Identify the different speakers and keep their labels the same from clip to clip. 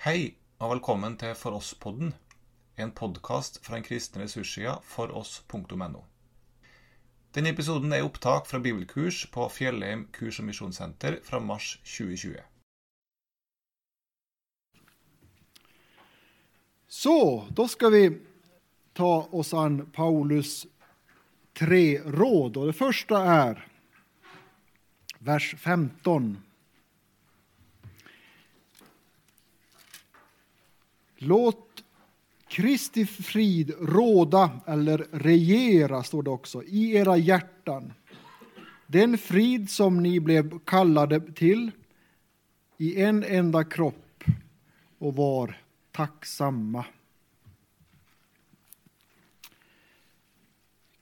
Speaker 1: Hei og velkommen til For oss-podden, en podkast fra den kristne ressurssida foross.no. Denne episoden er opptak fra bibelkurs på Fjellheim kurs- og misjonssenter fra mars 2020.
Speaker 2: Så, då ska vi ta oss an Paulus tre råd. Och det första är vers 15. Låt Kristi frid råda eller regera, står det också, i era hjärtan. Den frid som ni blev kallade till i en enda kropp och var tacksamma.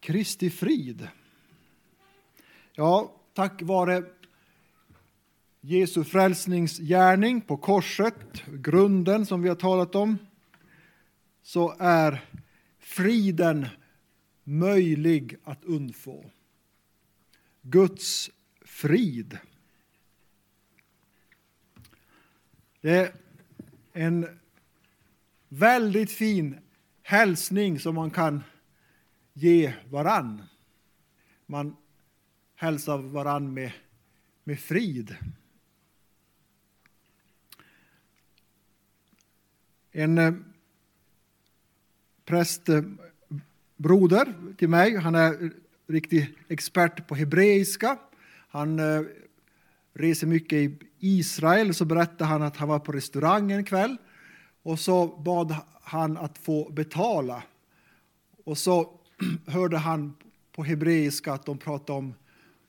Speaker 2: Kristi frid. Ja, tack vare Jesu frälsningsgärning på korset, grunden som vi har talat om, så är friden möjlig att undfå. Guds frid. Det är en väldigt fin hälsning som man kan ge varann. Man hälsar varann med, med frid. En eh, prästbroder eh, till mig, han är riktig expert på hebreiska. Han eh, reser mycket i Israel, så berättade han att han var på restaurang en kväll och så bad han att få betala. Och så hörde han på hebreiska att de pratade om,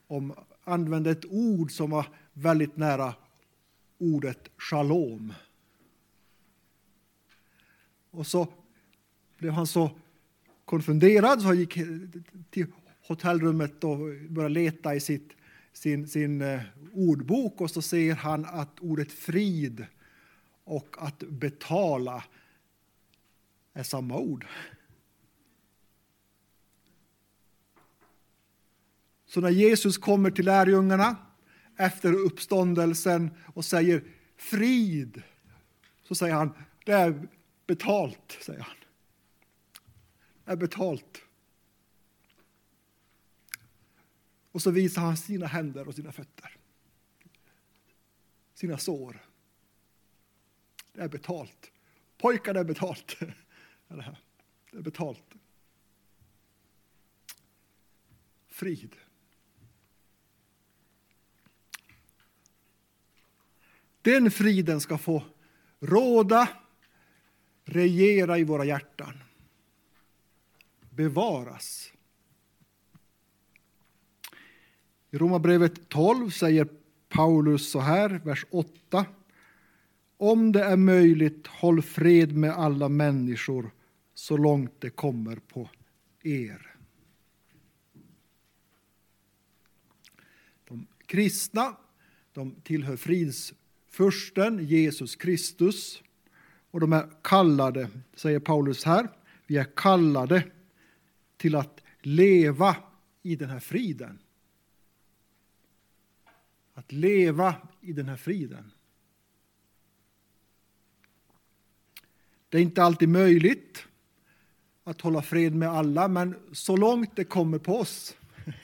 Speaker 2: om använde ett ord som var väldigt nära ordet shalom. Och så blev han så konfunderad så han gick till hotellrummet och började leta i sitt, sin, sin eh, ordbok och så ser han att ordet frid och att betala är samma ord. Så när Jesus kommer till lärjungarna efter uppståndelsen och säger frid, så säger han det är betalt, säger han. Det är betalt. Och så visar han sina händer och sina fötter. Sina sår. Det är betalt. Pojkar, det är betalt. Det är betalt. Frid. Den friden ska få råda, regera i våra hjärtan. Bevaras. I Romarbrevet 12 säger Paulus så här, vers 8. Om det är möjligt, håll fred med alla människor så långt det kommer på er. De kristna de tillhör fridsfursten Jesus Kristus och de är kallade, säger Paulus här, vi är kallade till att leva i den här friden. Att leva i den här friden. Det är inte alltid möjligt att hålla fred med alla, men så långt det kommer på oss.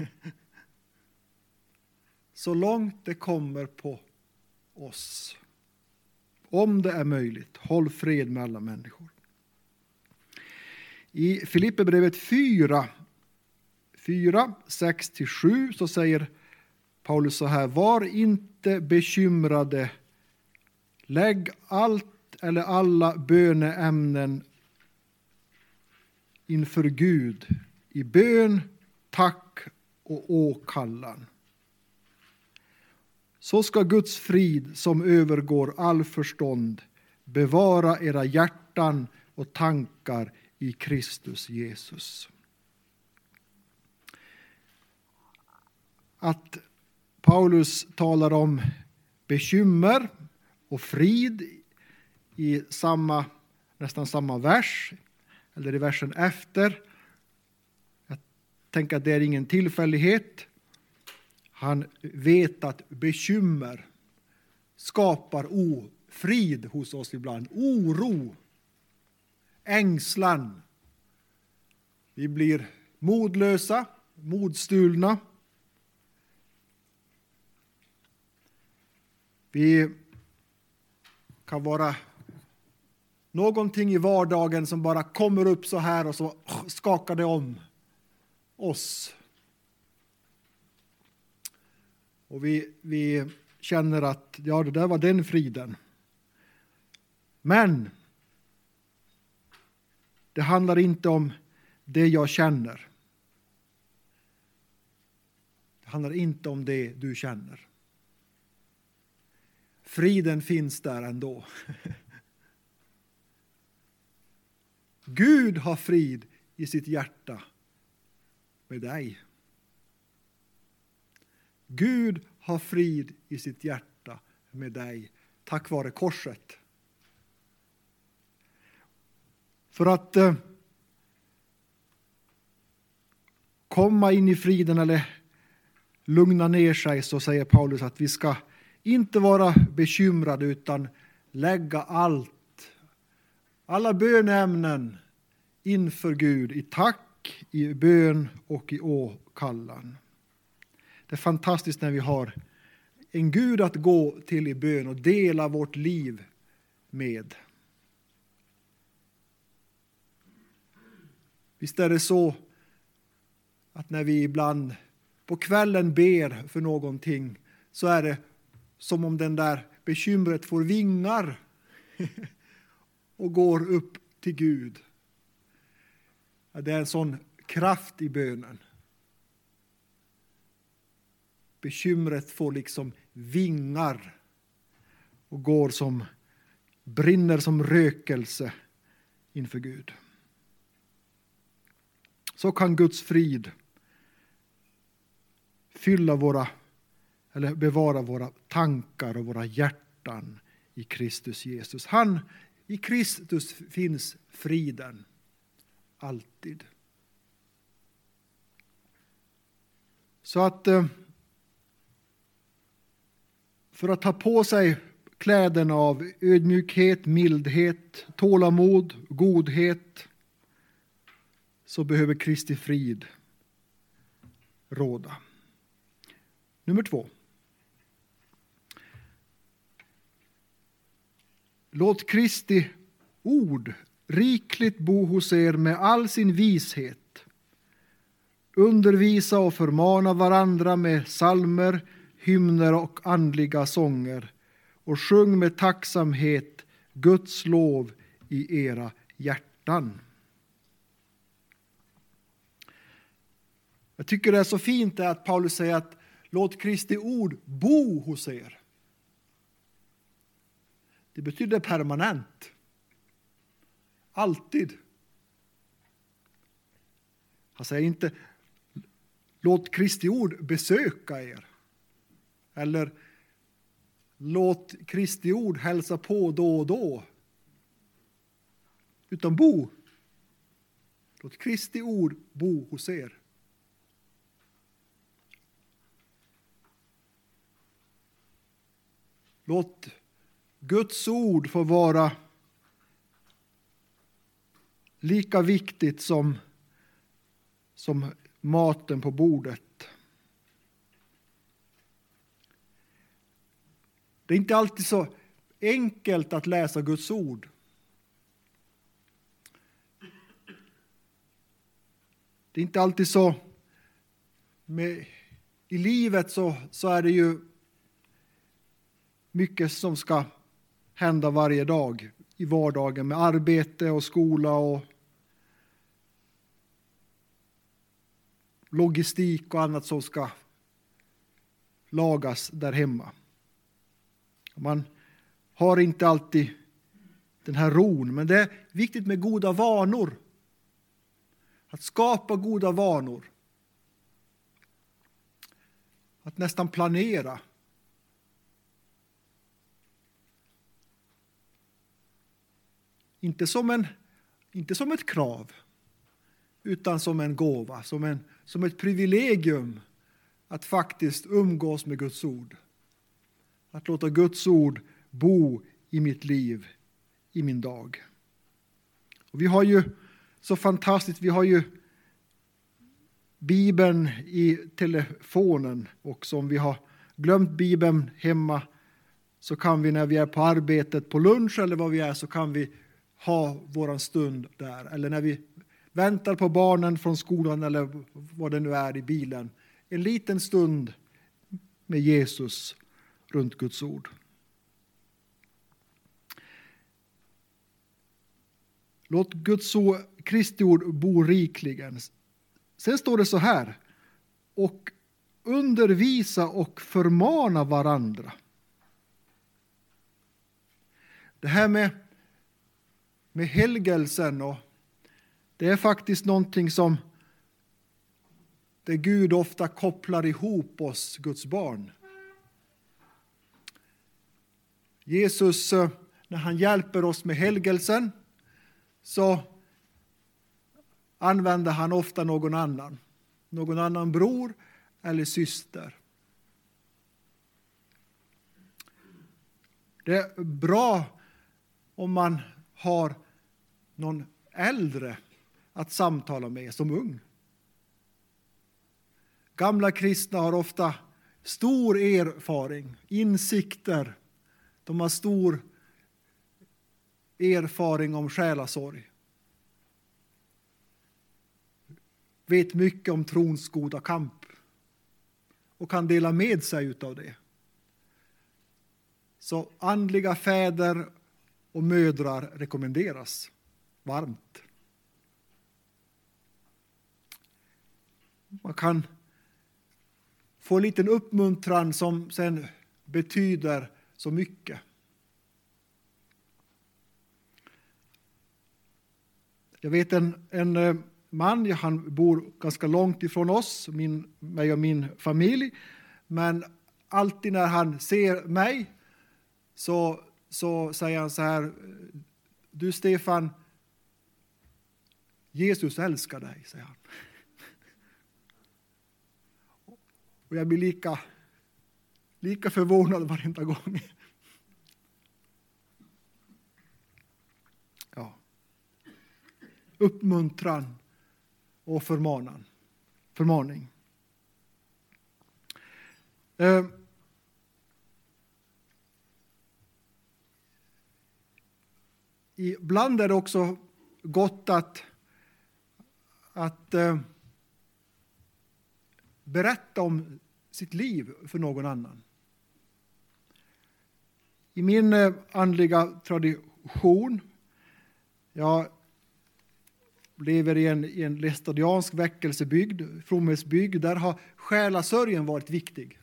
Speaker 2: så långt det kommer på oss. Om det är möjligt, håll fred med alla människor. I Filipperbrevet 4, 4 6-7 så säger Paulus så här, var inte bekymrade, lägg allt eller alla böneämnen inför Gud i bön, tack och åkallan. Så ska Guds frid som övergår all förstånd bevara era hjärtan och tankar i Kristus Jesus. Att Paulus talar om bekymmer och frid i samma, nästan samma vers, eller i versen efter. Jag tänker att det är ingen tillfällighet. Han vet att bekymmer skapar ofrid hos oss ibland. Oro, ängslan. Vi blir modlösa, modstulna. Vi kan vara någonting i vardagen som bara kommer upp så här och så skakar det om oss. Och vi, vi känner att ja, det där var den friden. Men det handlar inte om det jag känner. Det handlar inte om det du känner. Friden finns där ändå. Gud har frid i sitt hjärta med dig. Gud har frid i sitt hjärta med dig tack vare korset. För att eh, komma in i friden eller lugna ner sig så säger Paulus att vi ska inte vara bekymrade utan lägga allt, alla bönämnen inför Gud i tack, i bön och i åkallan. Det är fantastiskt när vi har en Gud att gå till i bön och dela vårt liv med. Visst är det så att när vi ibland på kvällen ber för någonting så är det som om den där bekymret får vingar och går upp till Gud. Det är en sån kraft i bönen. Bekymret får liksom vingar och går som brinner som rökelse inför Gud. Så kan Guds frid fylla våra eller bevara våra tankar och våra hjärtan i Kristus Jesus. Han, I Kristus finns friden alltid. Så att eh, för att ta på sig kläderna av ödmjukhet, mildhet, tålamod, godhet så behöver Kristi frid råda. Nummer två. Låt Kristi ord rikligt bo hos er med all sin vishet. Undervisa och förmana varandra med salmer, hymner och andliga sånger och sjung med tacksamhet Guds lov i era hjärtan. Jag tycker det är så fint att Paulus säger att låt Kristi ord bo hos er. Det betyder permanent. Alltid. Han säger inte låt Kristi ord besöka er. Eller låt Kristi ord hälsa på då och då. Utan bo. Låt Kristi ord bo hos er. Låt Guds ord få vara lika viktigt som, som maten på bordet. Det är inte alltid så enkelt att läsa Guds ord. Det är inte alltid så. Med, I livet så, så är det ju mycket som ska hända varje dag i vardagen med arbete och skola och logistik och annat som ska lagas där hemma. Man har inte alltid den här ron, men det är viktigt med goda vanor. Att skapa goda vanor. Att nästan planera. Inte som, en, inte som ett krav, utan som en gåva, som, en, som ett privilegium att faktiskt umgås med Guds ord. Att låta Guds ord bo i mitt liv, i min dag. Och vi har ju så fantastiskt, vi har ju Bibeln i telefonen och om vi har glömt Bibeln hemma så kan vi när vi är på arbetet på lunch eller vad vi är så kan vi ha våran stund där. Eller när vi väntar på barnen från skolan eller vad det nu är i bilen. En liten stund med Jesus runt Guds ord. Låt Guds ord, Kristi ord bo rikligen. Sen står det så här. Och undervisa och förmana varandra. Det här med, med helgelsen och det är faktiskt någonting som det Gud ofta kopplar ihop oss, Guds barn. Jesus, eh, när han hjälper oss med helgelsen, så använder han ofta någon annan. Någon annan bror eller syster. Det är bra om man har någon äldre att samtala med som ung. Gamla kristna har ofta stor erfaring, insikter. De har stor erfaring om själasorg. Vet mycket om trons goda kamp och kan dela med sig av det. Så andliga fäder och mödrar rekommenderas varmt. Man kan få en liten uppmuntran som sen betyder så mycket. Jag vet en, en eh, man, han bor ganska långt ifrån oss, min, mig och min familj. Men alltid när han ser mig så, så säger han så här, du Stefan, Jesus älskar dig, säger han. Och jag blir lika, lika förvånad varenda gång. Ja. Uppmuntran och förmanan. förmaning. Eh. Ibland är det också gott att, att eh, berätta om sitt liv för någon annan. I min eh, andliga tradition, jag lever i en, i en lestadiansk väckelsebygd, fromhetsbygd, där har själasörjen varit viktig.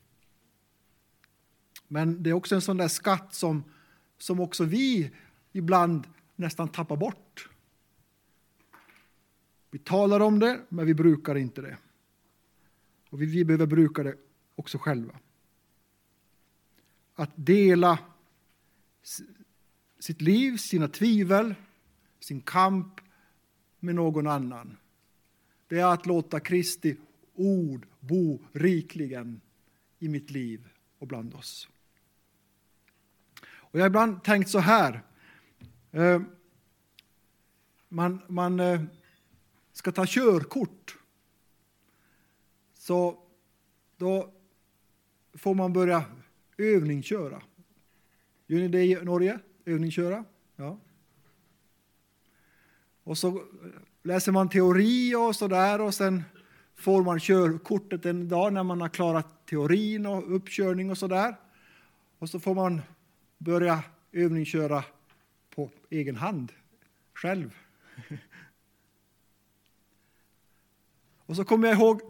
Speaker 2: Men det är också en sån där skatt som, som också vi ibland nästan tappar bort. Vi talar om det, men vi brukar inte det. Och vi, vi behöver bruka det också själva. Att dela sitt liv, sina tvivel, sin kamp med någon annan. Det är att låta Kristi ord bo rikligen i mitt liv och bland oss. Och jag har ibland tänkt så här. Eh, man, man eh, ska ta körkort. Så då får man börja övningsköra. Gör ni det i Norge? Övningsköra? Ja. Och så läser man teori och så där och sen får man körkortet en dag när man har klarat teorin och uppkörning och så där. Och så får man börja övningsköra på egen hand, själv. Och så kommer jag ihåg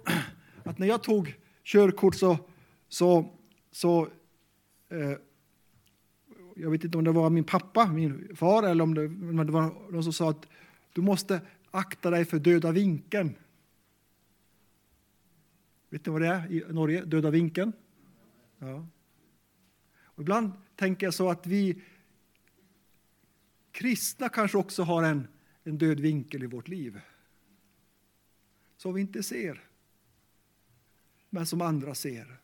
Speaker 2: att när jag tog körkort så, så, så eh, jag vet inte om det var min pappa, min far, eller om det, om det var någon som sa att du måste akta dig för döda vinkeln. Vet ni vad det är i Norge? Döda vinkeln? Ja. Och ibland tänker jag så att vi kristna kanske också har en, en död vinkel i vårt liv. Som vi inte ser, men som andra ser.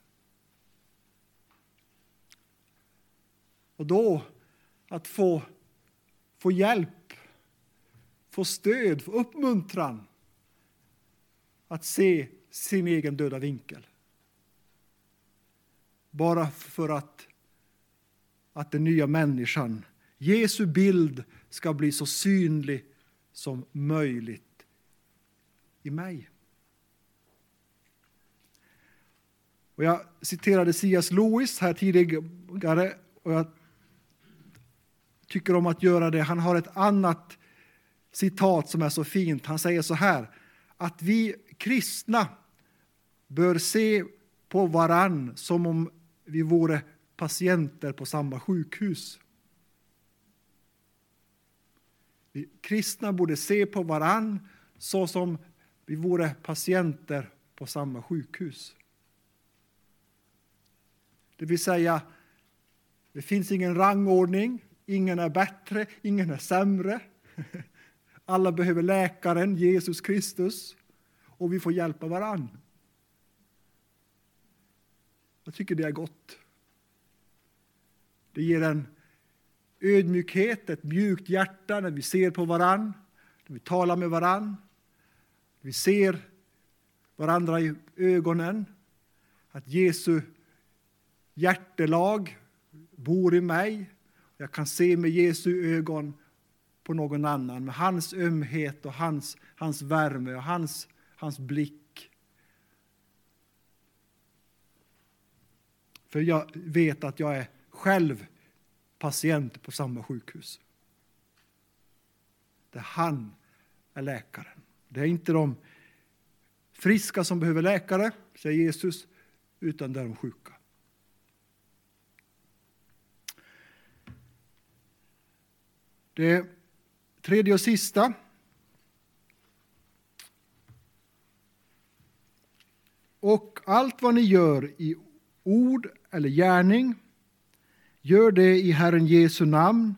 Speaker 2: Och då att få, få hjälp, få stöd, få uppmuntran att se sin egen döda vinkel. Bara för att, att den nya människan, Jesu bild, ska bli så synlig som möjligt i mig. Och jag citerade C.S. Lewis här tidigare och jag tycker om att göra det. Han har ett annat citat som är så fint. Han säger så här att vi kristna bör se på varann som om vi vore patienter på samma sjukhus. Vi kristna borde se på varann så som vi vore patienter på samma sjukhus. Det vill säga, det finns ingen rangordning, ingen är bättre, ingen är sämre. Alla behöver läkaren, Jesus Kristus, och vi får hjälpa varann. Jag tycker det är gott. Det ger en ödmjukhet, ett mjukt hjärta när vi ser på varann, när vi talar med varann. Vi ser varandra i ögonen, att Jesu hjärtelag bor i mig. Jag kan se med Jesu ögon på någon annan, med hans ömhet och hans, hans värme och hans, hans blick. För jag vet att jag är själv patient på samma sjukhus. Det är han är läkaren. Det är inte de friska som behöver läkare, säger Jesus, utan det är de sjuka. Det tredje och sista. Och allt vad ni gör i ord eller gärning, gör det i Herren Jesu namn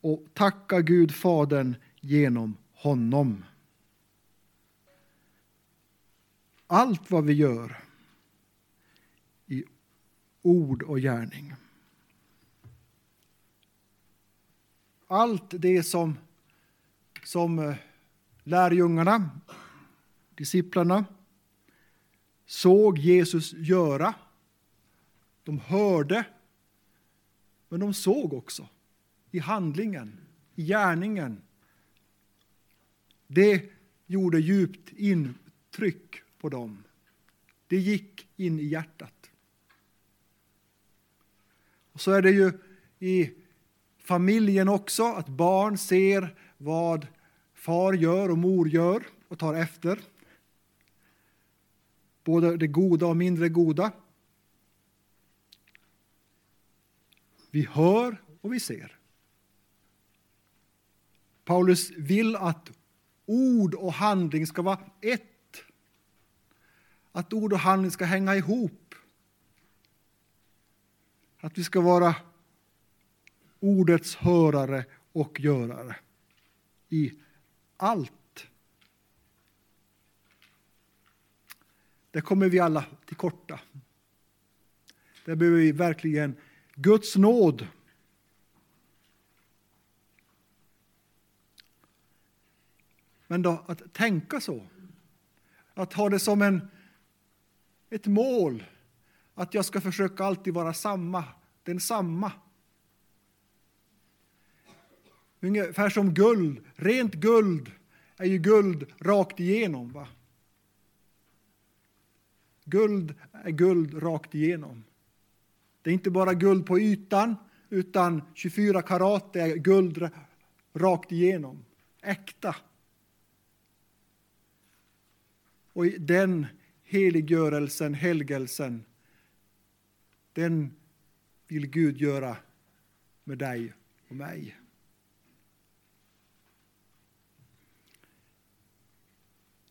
Speaker 2: och tacka Gud Fadern genom honom. Allt vad vi gör i ord och gärning. Allt det som, som eh, lärjungarna, disciplarna, såg Jesus göra. De hörde, men de såg också i handlingen, i gärningen. Det gjorde djupt intryck på dem. Det gick in i hjärtat. Och så är det ju i familjen också, att barn ser vad far gör och mor gör och tar efter. Både det goda och mindre goda. Vi hör och vi ser. Paulus vill att ord och handling ska vara ett. Att ord och handling ska hänga ihop. Att vi ska vara ordets hörare och görare i allt. Det kommer vi alla till korta. Där behöver vi verkligen Guds nåd. Men då att tänka så, att ha det som en, ett mål, att jag ska försöka alltid vara samma, den samma. Ungefär som guld. Rent guld är ju guld rakt igenom. Va? Guld är guld rakt igenom. Det är inte bara guld på ytan, utan 24 karat är guld rakt igenom. Äkta. Och den heliggörelsen, helgelsen, den vill Gud göra med dig och mig.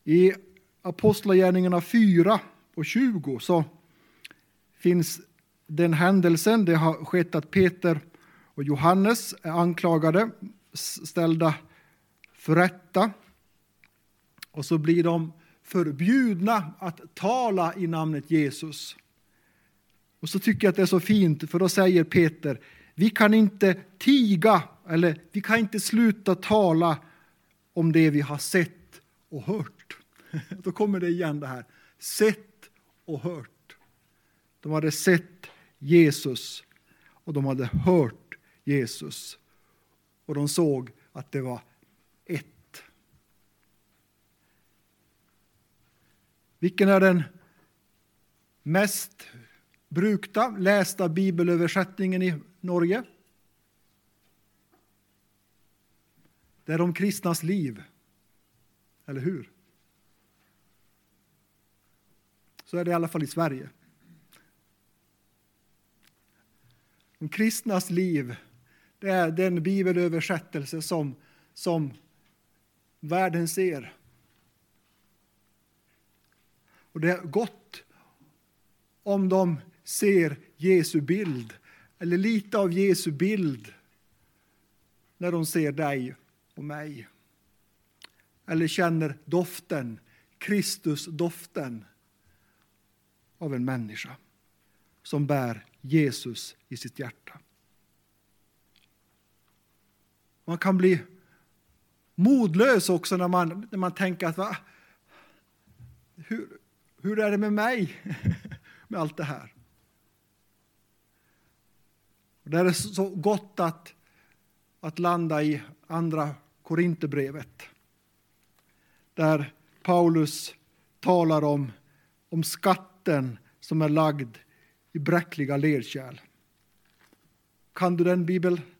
Speaker 2: I Apostlagärningarna 4 och 20 så finns den händelsen. Det har skett att Peter och Johannes är anklagade, ställda för rätta. Och så blir de förbjudna att tala i namnet Jesus. Och så tycker jag att det är så fint, för då säger Peter, Vi kan inte tiga eller vi kan inte sluta tala om det vi har sett och hört. Då kommer det igen det här. Sett och hört. De hade sett Jesus och de hade hört Jesus. Och de såg att det var ett. Vilken är den mest brukta, lästa bibelöversättningen i Norge? Det är de kristnas liv. Eller hur? Så är det i alla fall i Sverige. De kristnas liv, det är den bibelöversättelse som, som världen ser. Och det är gott om de ser Jesu bild, eller lite av Jesu bild, när de ser dig och mig. Eller känner doften, Kristusdoften av en människa som bär Jesus i sitt hjärta. Man kan bli modlös också när man, när man tänker att va, hur, hur är det med mig med allt det här? Och det är så gott att, att landa i andra Korinthierbrevet där Paulus talar om, om skatten som är lagd i bräckliga lerkärl. Kan du den bibelstället?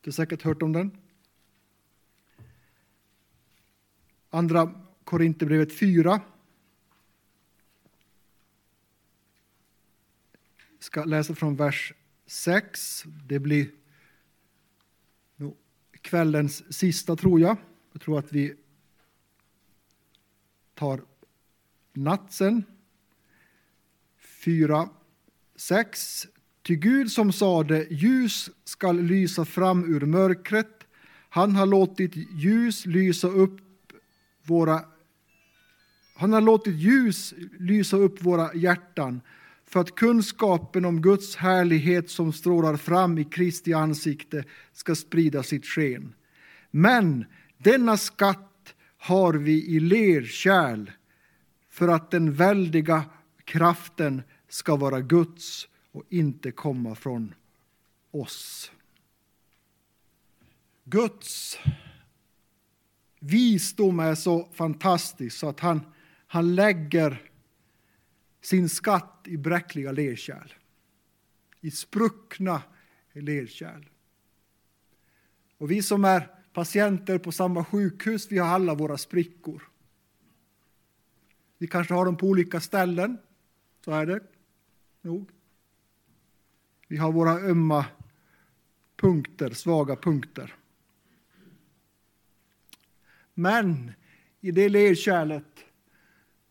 Speaker 2: Du har säkert hört om den. Andra Korinthierbrevet 4. Jag ska läsa från vers 6. Det blir kvällens sista, tror jag. Jag tror att vi tar natsen. 4, 6. Ty Gud som sade ljus skall lysa fram ur mörkret. Han har låtit ljus lysa upp våra han har låtit ljus lysa upp våra hjärtan för att kunskapen om Guds härlighet som strålar fram i Kristi ansikte ska sprida sitt sken. Men denna skatt har vi i lerkärl för att den väldiga kraften ska vara Guds och inte komma från oss. Guds visdom är så fantastisk så att han, han lägger sin skatt i bräckliga lerkärl. I spruckna lerkärl. Och vi som är patienter på samma sjukhus, vi har alla våra sprickor. Vi kanske har dem på olika ställen, så är det nog. Vi har våra ömma punkter, svaga punkter. Men i det lerkärlet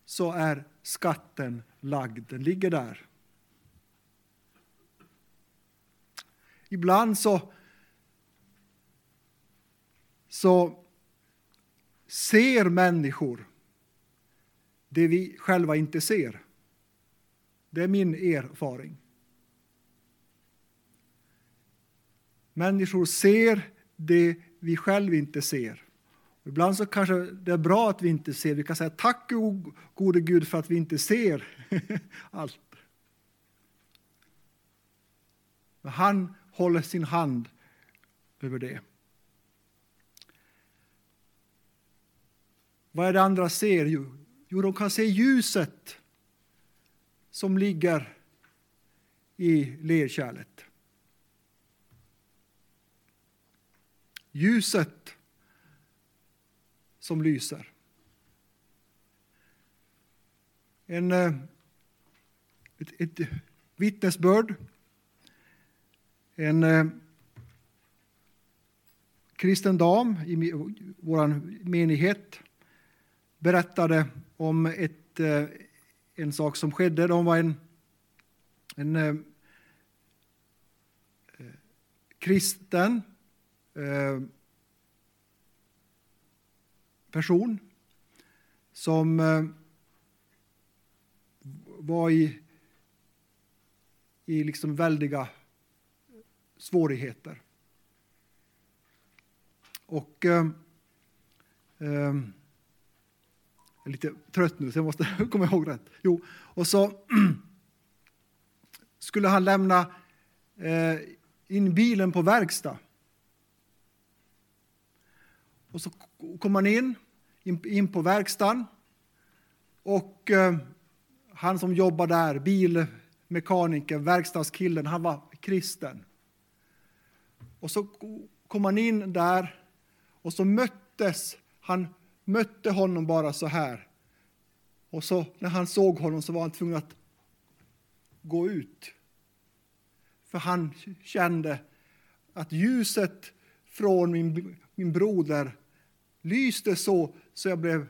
Speaker 2: så är skatten lagd, den ligger där. Ibland så, så ser människor det vi själva inte ser. Det är min erfaring. Människor ser det vi själva inte ser. Ibland så kanske det är bra att vi inte ser. Vi kan säga tack gode Gud för att vi inte ser allt. Men han håller sin hand över det. Vad är det andra ser? Jo, de kan se ljuset som ligger i lerkärlet. Ljuset som lyser. En, eh, ett, ett vittnesbörd. En eh, kristen dam i vår menighet berättade om ett, eh, en sak som skedde. De var en, en eh, eh, kristen person som eh, var i i liksom väldiga svårigheter. Och eh, eh, är lite trött nu så jag måste komma ihåg rätt. Jo, och så skulle han lämna eh, in bilen på verkstad. Och så kom han in, in, in på verkstaden och eh, han som jobbar där, bilmekaniker, verkstadskillen, han var kristen. Och så kom han in där och så möttes, han mötte honom bara så här. Och så när han såg honom så var han tvungen att gå ut. För han kände att ljuset från min, min broder lyste så, så jag blev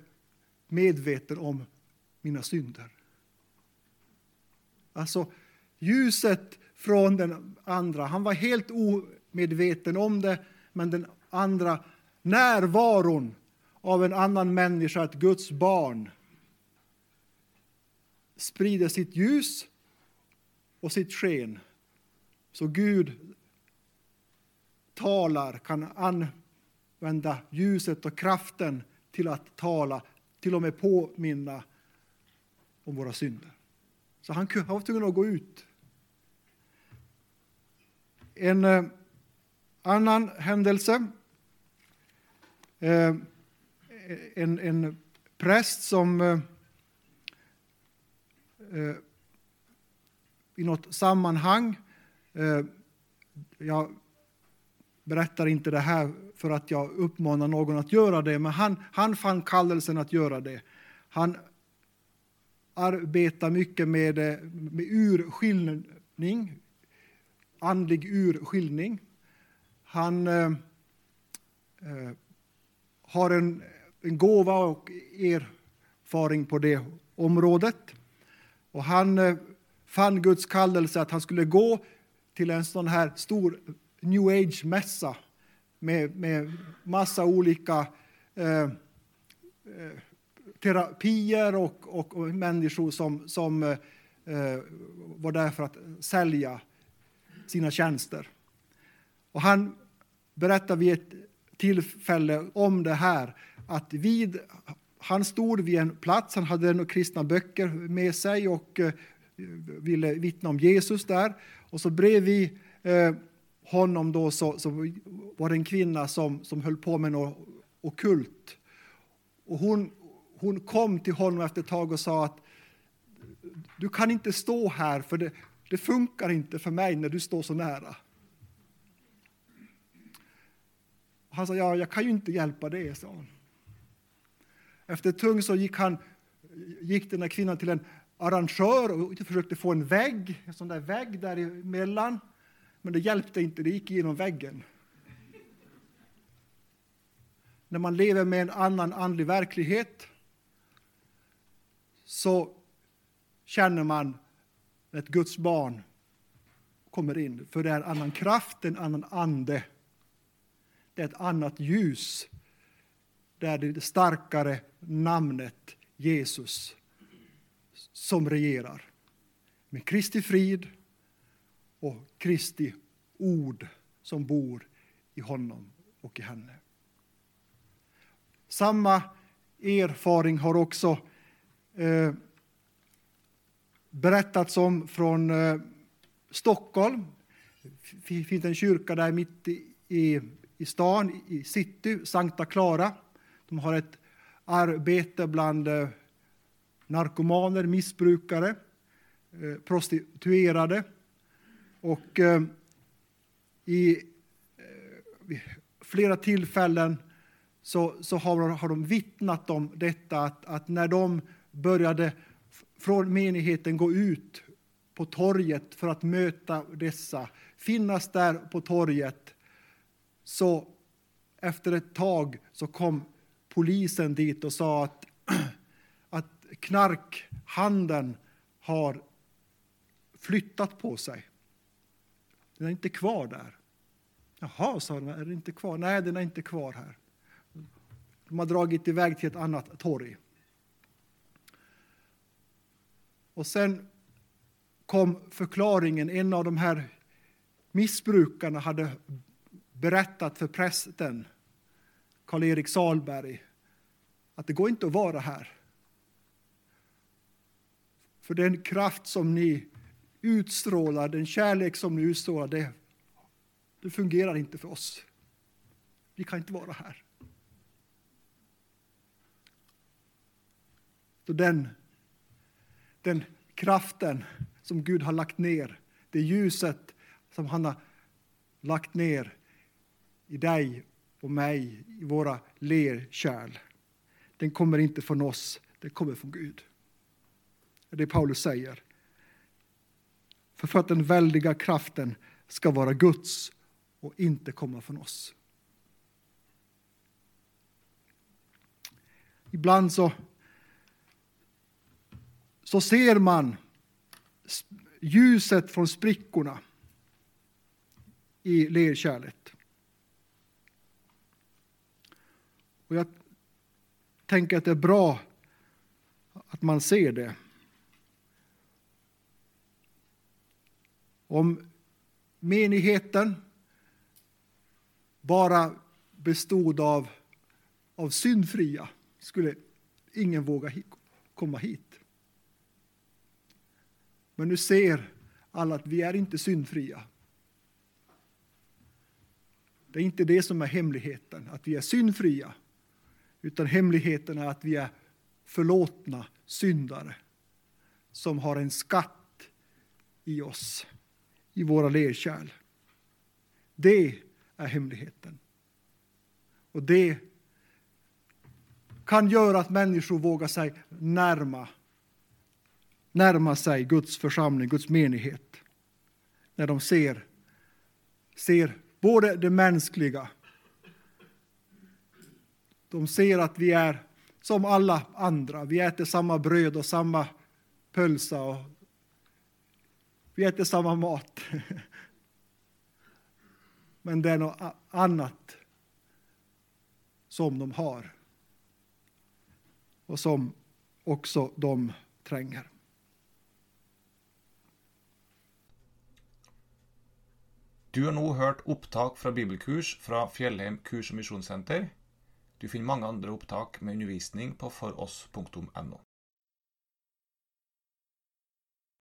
Speaker 2: medveten om mina synder. Alltså ljuset från den andra. Han var helt omedveten om det, men den andra närvaron av en annan människa, ett Guds barn, sprider sitt ljus och sitt sken. Så Gud talar, kan använda ljuset och kraften till att tala, till och med påminna om våra synder. Så han var tvungen att gå ut. En eh, annan händelse. Eh, en, en präst som eh, eh, i något sammanhang, eh, jag berättar inte det här för att jag uppmanar någon att göra det, men han, han fann kallelsen att göra det. Han arbetar mycket med, eh, med urskiljning, andlig urskiljning. Han eh, eh har en, en gåva och erfaring på det området. Och han eh, fann Guds kallelse att han skulle gå till en sån här stor new age-mässa med, med massa olika eh, eh terapier och, och, och människor som, som eh, eh var där för att sälja sina tjänster. Och han berättar vid ett tillfälle om det här att vid, han stod vid en plats, han hade några kristna böcker med sig och eh, ville vittna om Jesus där. Och så bredvid eh, honom då så, så var det en kvinna som, som höll på med något okult. Och hon hon kom till honom efter ett tag och sa att du kan inte stå här för det, det funkar inte för mig när du står så nära. Han sa, ja, jag kan ju inte hjälpa det, sa hon. Efter ett tung så gick, han, gick den här kvinnan till en arrangör och försökte få en vägg, en sån där vägg däremellan. Men det hjälpte inte, det gick igenom väggen. När man lever med en annan andlig verklighet så känner man ett Guds barn kommer in. För det är en annan kraft, en annan ande. Det är ett annat ljus. Det är det starkare namnet Jesus som regerar. Med Kristi frid och Kristi ord som bor i honom och i henne. Samma erfaring har också eh, berättats om från eh, Stockholm. Det finns en kyrka där mitt i, i stan, i city, Sankta Clara. De har ett arbete bland eh, narkomaner, missbrukare, eh, prostituerade. Och eh, i flera tillfällen så, så har, har de vittnat om detta att, att när de började från menigheten gå ut på torget för att möta dessa, finnas där på torget. Så efter ett tag så kom polisen dit och sa att, att knarkhandeln har flyttat på sig. Den är inte kvar där. Jaha, sa de, är den inte kvar? Nej, den är inte kvar här. De har dragit iväg till ett annat torg. Och sen kom förklaringen. En av de här missbrukarna hade berättat för prästen Karl-Erik Salberg att det går inte att vara här. För den kraft som ni utstrålar, den kärlek som ni utstrålar, det, det fungerar inte för oss. Vi kan inte vara här. Så den, den kraften som Gud har lagt ner, det ljuset som han har lagt ner i dig och mig, i våra lerkärl, den kommer inte från oss, den kommer från Gud. Det är det Paulus säger. För, för att den väldiga kraften ska vara Guds och inte komma från oss. Ibland så, så ser man ljuset från sprickorna i lerkärlet. Och jag tänker att det är bra att man ser det. Om menigheten bara bestod av, av syndfria skulle ingen våga komma hit. Men nu ser alla att vi är inte syndfria. Det är inte det som är hemligheten, att vi är syndfria. Utan hemligheten är att vi är förlåtna syndare som har en skatt i oss, i våra lerkärl. Det är hemligheten. Och det kan göra att människor vågar sig närma, närma sig Guds församling, Guds menighet. När de ser, ser både det mänskliga de ser att vi är som alla andra. Vi äter samma bröd och samma pölsa och vi äter samma mat. Men det är något annat som de har och som också de tränger.
Speaker 1: Du har nu hört upptag från bibelkurs från Fjellheim kurs- och Missionscenter. Du finner mange andre opptak med undervisning på foross.no.